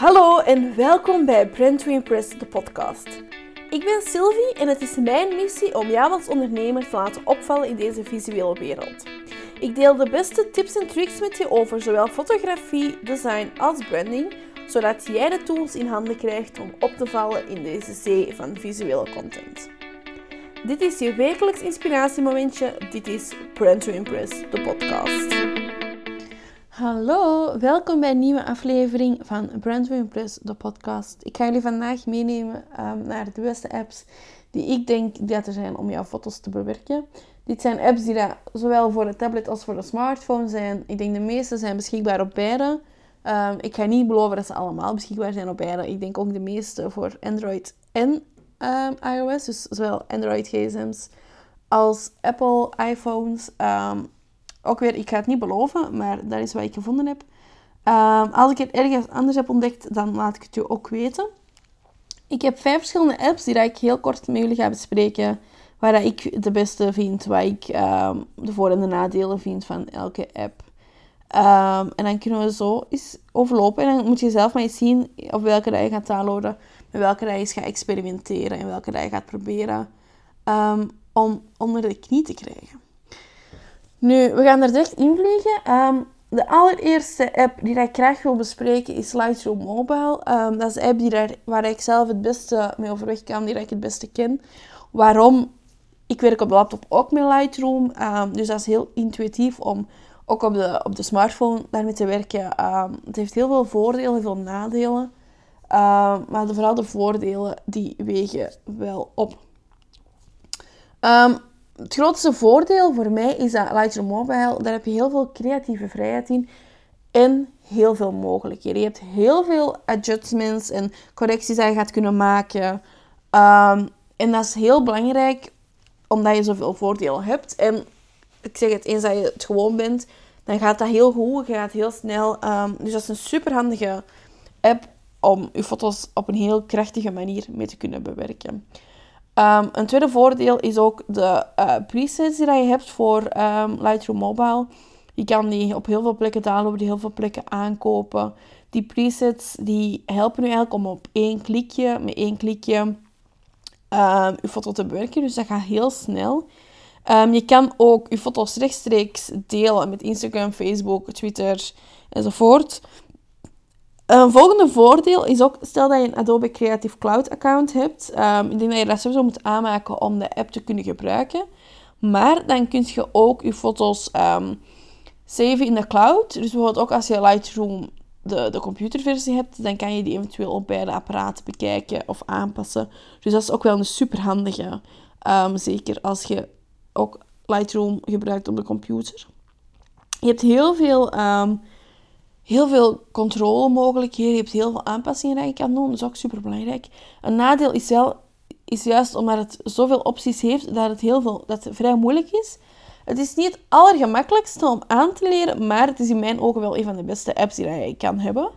Hallo en welkom bij Brand to Impress, de podcast. Ik ben Sylvie en het is mijn missie om jou als ondernemer te laten opvallen in deze visuele wereld. Ik deel de beste tips en tricks met je over zowel fotografie, design als branding, zodat jij de tools in handen krijgt om op te vallen in deze zee van visuele content. Dit is je wekelijks inspiratiemomentje. Dit is Brand to Impress, de podcast. Hallo, welkom bij een nieuwe aflevering van Brandwin Plus, de podcast. Ik ga jullie vandaag meenemen um, naar de beste apps die ik denk dat er zijn om jouw foto's te bewerken. Dit zijn apps die dat zowel voor de tablet als voor de smartphone zijn. Ik denk de meeste zijn beschikbaar op beide. Um, ik ga niet beloven dat ze allemaal beschikbaar zijn op beide. Ik denk ook de meeste voor Android en um, iOS. Dus zowel Android gsm's als Apple iPhones. Ook weer, ik ga het niet beloven, maar dat is wat ik gevonden heb. Ehm, als ik het ergens anders heb ontdekt, dan laat ik het je ook weten. Ik heb vijf verschillende apps die ik heel kort met jullie ga bespreken. Waar ik de beste vind, waar ik ehm, de voor- en de nadelen vind van elke app. Ehm, en dan kunnen we zo eens overlopen. En dan moet je zelf maar eens zien op welke dat je gaat downloaden. Met welke dat je gaat experimenteren. En welke dat je gaat proberen om onder de knie te krijgen. Nu, we gaan er direct in vliegen. Ehm, de allereerste app die ik graag wil bespreken is Lightroom Mobile. Um, dat is de app die daar, waar ik zelf het beste mee overweg kan, die ik het beste ken. Waarom? Ik werk op de laptop ook met Lightroom. Um, dus dat is heel intuïtief om ook op de, op de smartphone daarmee te werken. het heeft heel veel voordelen, heel veel nadelen. maar vooral de voordelen die wegen wel op het grootste voordeel voor mij is dat Lightroom Mobile, daar heb je heel veel creatieve vrijheid in en heel veel mogelijkheden. Je hebt heel veel adjustments en correcties die je gaat kunnen maken. Ehm, en dat is heel belangrijk, omdat je zoveel voordelen hebt. En ik zeg het, eens dat je het gewoon bent, dan gaat dat heel goed, je gaat heel snel. Ehm, dus dat is een super handige app om je foto's op een heel krachtige manier mee te kunnen bewerken. Um, een tweede voordeel is ook de uh, presets die je hebt voor um, Lightroom Mobile. Je kan die op heel veel plekken downloaden, heel veel plekken aankopen. Die presets die helpen nu eigenlijk om op één klikje, met één klikje, um, je foto te bewerken. Dus dat gaat heel snel. je kan ook je foto's rechtstreeks delen met Instagram, Facebook, Twitter enzovoort. Een volgende voordeel is ook, stel dat je een Adobe Creative Cloud account hebt. Um, ik denk dat je dat sowieso moet aanmaken om de app te kunnen gebruiken. Maar dan kun je ook je foto's um, in de cloud. Dus bijvoorbeeld ook als je Lightroom de, de computerversie hebt, dan kan je die eventueel op beide apparaten bekijken of aanpassen. Dus dat is ook wel een super handige. Um, zeker als je ook Lightroom gebruikt op de computer. Je hebt heel veel heel veel controlemogelijkheden. Je hebt heel veel aanpassingen die je kan doen. Dat is ook super belangrijk. Een nadeel is, wel, is juist omdat het zoveel opties heeft dat het, heel veel, dat het vrij moeilijk is. Het is niet het allergemakkelijkste om aan te leren, maar het is in mijn ogen wel een van de beste apps die je kan hebben.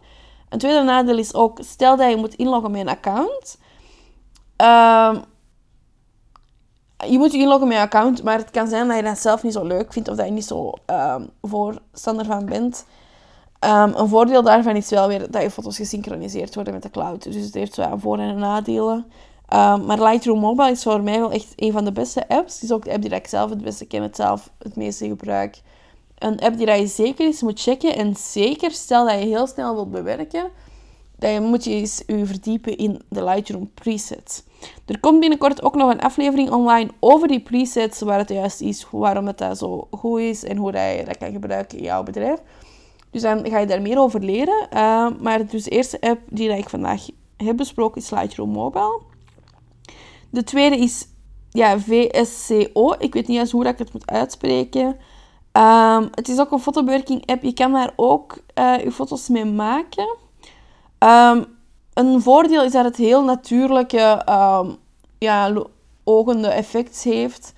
Een tweede nadeel is ook, stel dat je moet inloggen met een account. Uh, je moet je inloggen met je account, maar het kan zijn dat je dat zelf niet zo leuk vindt of dat je niet zo uh, voorstander van bent. Um, een voordeel daarvan is wel weer dat je foto's gesynchroniseerd worden met de cloud. Dus het heeft wel voor- en nadelen. Um, maar Lightroom Mobile is voor mij wel echt een van de beste apps. Het is ook de app die ik zelf het beste ken, het zelf het meeste gebruik. Een app die je zeker eens moet checken. En zeker, stel dat je heel snel wilt bewerken, dan moet je eens je verdiepen in de Lightroom presets. Er komt binnenkort ook nog een aflevering online over die presets, waar het juist is, waarom het dat zo goed is en hoe je dat kan gebruiken in jouw bedrijf. Dus dan ga je daar meer over leren. Uh, maar dus de eerste app die ik vandaag heb besproken is Lightroom Mobile. De tweede is ja, VSCO. Ik weet niet eens hoe ik het moet uitspreken. Um, het is ook een fotobewerking app. Je kan daar ook uh, je foto's mee maken. Um, een voordeel is dat het heel natuurlijke, um, ja, ogende effect heeft.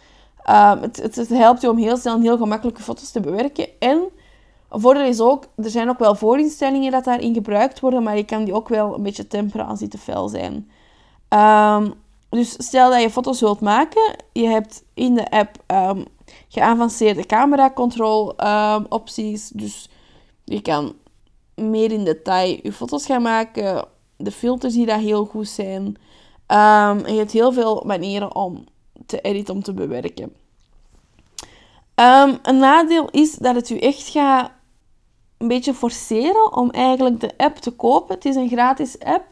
Het, het, het, helpt je om heel snel en heel gemakkelijke foto's te bewerken. En voordeel is ook, er zijn ook wel voorinstellingen dat daarin gebruikt worden, maar je kan die ook wel een beetje temperen als die te fel zijn. Um, dus stel dat je foto's wilt maken, je hebt in de app um, geavanceerde camera control um, opties. Dus je kan meer in detail je foto's gaan maken. De filters die daar heel goed zijn. Je hebt heel veel manieren om te editen, om te bewerken. Een nadeel is dat het u echt gaat een beetje forceren om eigenlijk de app te kopen. Het is een gratis app.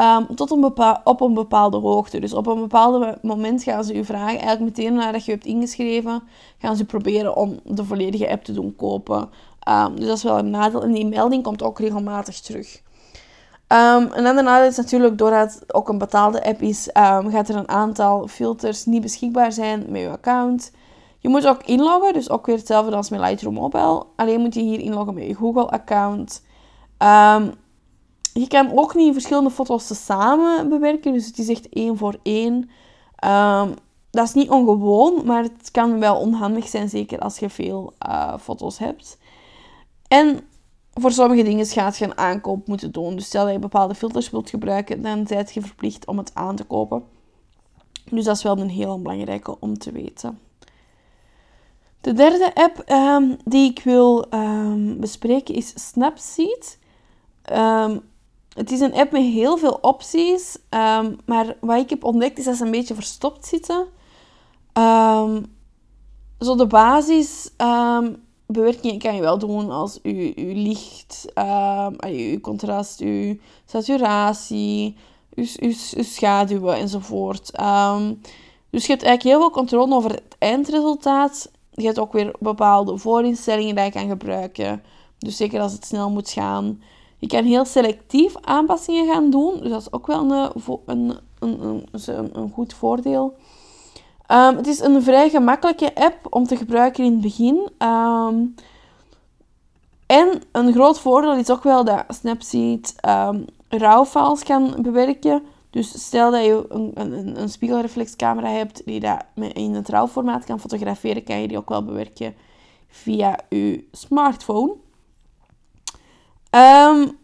Um, tot een op een bepaalde hoogte. Dus op een bepaald moment gaan ze u vragen, eigenlijk meteen nadat je hebt ingeschreven, gaan ze proberen om de volledige app te doen kopen. Um, dus dat is wel een nadeel. En die melding komt ook regelmatig terug. Um, een ander nadeel is natuurlijk, doordat het ook een betaalde app is, gaat er een aantal filters niet beschikbaar zijn met je account. Je moet ook inloggen, dus ook weer hetzelfde als met Lightroom Mobile. Alleen moet je hier inloggen met je Google-account. Je kan ook niet verschillende foto's samen bewerken, dus het is echt één voor één. Um, dat is niet ongewoon, maar het kan wel onhandig zijn, zeker als je veel uh, foto's hebt. En voor sommige dingen gaat je een aankoop moeten doen. Dus stel dat je bepaalde filters wilt gebruiken, dan ben je verplicht om het aan te kopen. Dus dat is wel een heel belangrijke om te weten. De derde app um, die ik wil um, bespreken is Snapseed. Um, het is een app met heel veel opties. Maar wat ik heb ontdekt is dat ze een beetje verstopt zitten. Zo de basis um, bewerking kan je wel doen als je, je licht, je contrast, je saturatie, je, je, schaduwen enzovoort. dus je hebt eigenlijk heel veel controle over het eindresultaat. Je hebt ook weer bepaalde voorinstellingen die je kan gebruiken. Dus zeker als het snel moet gaan. Je kan heel selectief aanpassingen gaan doen. Dus dat is ook wel een, een, een, een, een goed voordeel. Um, het is een vrij gemakkelijke app om te gebruiken in het begin. Um, en een groot voordeel is ook wel dat Snapseed um, RAW-files kan bewerken. Dus stel dat je een, een, een spiegelreflexcamera hebt die dat in het RAW-formaat kan fotograferen, kan je die ook wel bewerken via je smartphone. Um,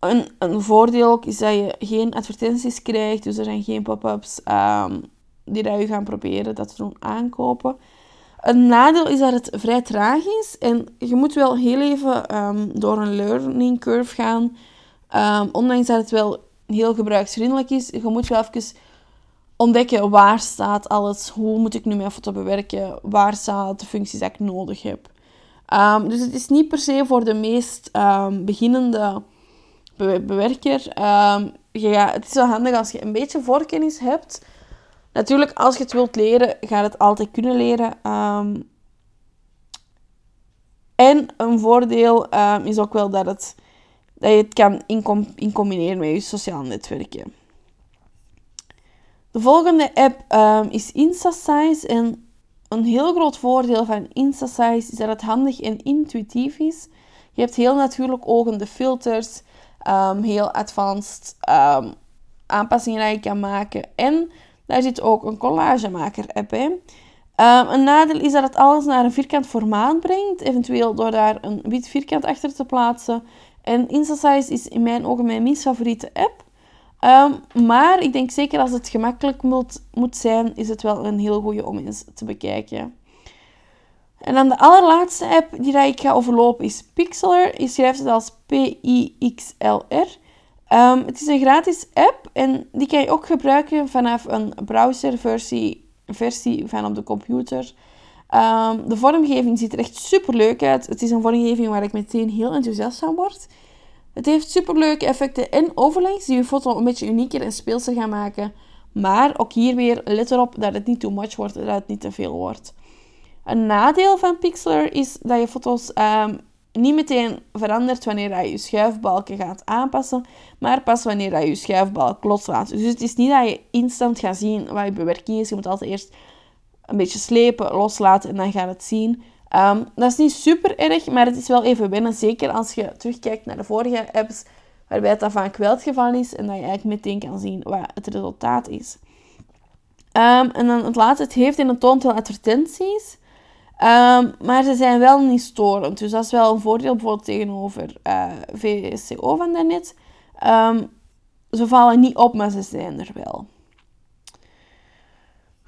een, een voordeel ook is dat je geen advertenties krijgt, dus er zijn geen pop-ups um, die dat je gaan proberen dat te doen aankopen. Een nadeel is dat het vrij traag is en je moet wel heel even um, door een learning curve gaan. Ondanks dat het wel heel gebruiksvriendelijk is, je moet wel even ontdekken waar staat alles, hoe moet ik nu mijn foto bewerken, waar staan de functies die ik nodig heb. Um, dus het is niet per se voor de meest um, beginnende bewerker. Um, ja, het is wel handig als je een beetje voorkennis hebt. Natuurlijk, als je het wilt leren, ga je het altijd kunnen leren. en een voordeel is ook wel dat, het, dat je het kan in, combineren met je sociale netwerken. De volgende app is InstaSize. En een heel groot voordeel van InstaSize is dat het handig en intuïtief is. Je hebt heel natuurlijk ogende filters, um, heel advanced um, aanpassingen die je kan maken. En daar zit ook een collagemaker app in. Een nadeel is dat het alles naar een vierkant formaat brengt, eventueel door daar een wit vierkant achter te plaatsen. En InstaSize is in mijn ogen mijn minst favoriete app. Um, maar ik denk zeker als het gemakkelijk moet, moet zijn, is het wel een heel goede om eens te bekijken. En dan de allerlaatste app die ik ga overlopen is Pixlr. Je schrijft het als P-I-X-L-R. Um, het is een gratis app en die kan je ook gebruiken vanaf een browserversie versie van op de computer. Um, de vormgeving ziet er echt super leuk uit. Het is een vormgeving waar ik meteen heel enthousiast van word. Het heeft superleuke effecten en overlays die je foto een beetje unieker en speelser gaan maken. Maar ook hier weer, let erop dat het niet too much wordt, dat het niet te veel wordt. Een nadeel van Pixlr is dat je foto's um, niet meteen verandert wanneer je je schuifbalken gaat aanpassen, maar pas wanneer je je schuifbalk loslaat. Dus het is niet dat je instant gaat zien wat je bewerking is. Je moet altijd eerst een beetje slepen, loslaten en dan gaat het zien. Um, dat is niet super erg, maar het is wel even wennen. Zeker als je terugkijkt naar de vorige apps, waarbij het vaak wel het geval is en dat je eigenlijk meteen kan zien wat het resultaat is. Um, en dan het laatste, het heeft in het toont advertenties, um, maar ze zijn wel niet storend. Dus dat is wel een voordeel bijvoorbeeld tegenover eh, VSCO van daarnet. ze vallen niet op, maar ze zijn er wel.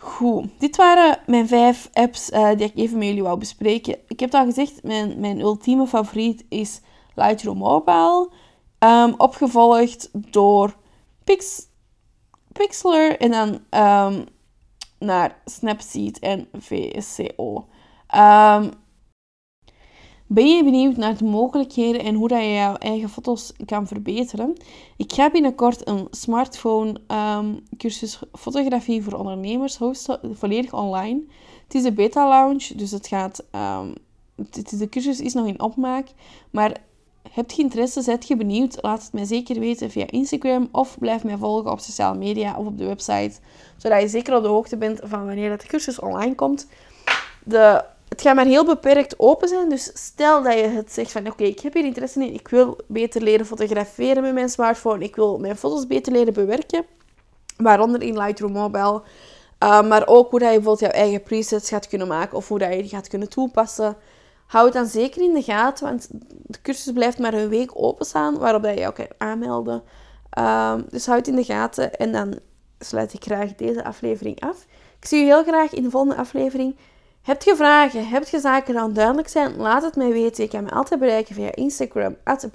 Goed, dit waren mijn vijf apps uh, die ik even met jullie wou bespreken. Ik heb al gezegd, mijn, mijn ultieme favoriet is Lightroom Mobile. Um, opgevolgd door Pix, Pixlr en dan um, naar Snapseed en VSCO. Um, ben je benieuwd naar de mogelijkheden en hoe dat je jouw eigen foto's kan verbeteren? Ik ga binnenkort een smartphone um, cursus fotografie voor ondernemers volledig online. Het is een beta launch, dus het gaat, um, de cursus is nog in opmaak. Maar heb je interesse, zet je benieuwd, laat het mij zeker weten via Instagram of blijf mij volgen op sociale media of op de website, zodat je zeker op de hoogte bent van wanneer dat de cursus online komt. De het gaat maar heel beperkt open zijn. Dus stel dat je het zegt van oké, ik heb hier interesse in. Ik wil beter leren fotograferen met mijn smartphone. Ik wil mijn foto's beter leren bewerken. Waaronder in Lightroom Mobile. Uh, maar ook hoe dat je bijvoorbeeld jouw eigen presets gaat kunnen maken. Of hoe dat je die gaat kunnen toepassen. Hou het dan zeker in de gaten. Want de cursus blijft maar een week openstaan. Waarop dat je je ook kan aanmelden. Uh, dus houd het in de gaten. En dan sluit ik graag deze aflevering af. Ik zie je heel graag in de volgende aflevering. Heb je vragen? Heb je zaken die duidelijk zijn? Laat het mij weten. Je kan me altijd bereiken via Instagram, at.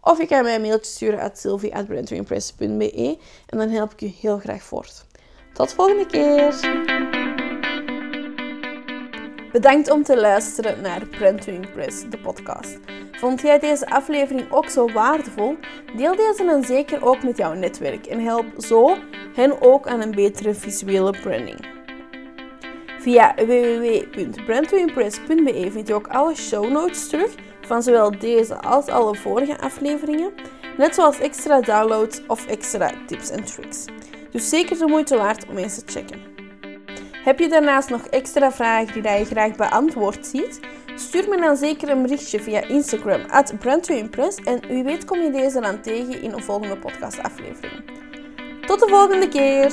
Of je kan mij een mailtje sturen at sylvie.brandtoimpress.be en dan help ik je heel graag voort. Tot de volgende keer! Bedankt om te luisteren naar Brand Impress, de podcast. Vond jij deze aflevering ook zo waardevol? Deel deze dan zeker ook met jouw netwerk en help zo hen ook aan een betere visuele branding. Via www.brandtoimpress.be vind je ook alle show notes terug van zowel deze als alle vorige afleveringen, net zoals extra downloads of extra tips en tricks. Dus zeker de moeite waard om eens te checken. Heb je daarnaast nog extra vragen die je graag beantwoord ziet? Stuur me dan zeker een berichtje via Instagram at Brand2Impress en wie weet kom je deze dan tegen in een volgende podcastaflevering. Tot de volgende keer!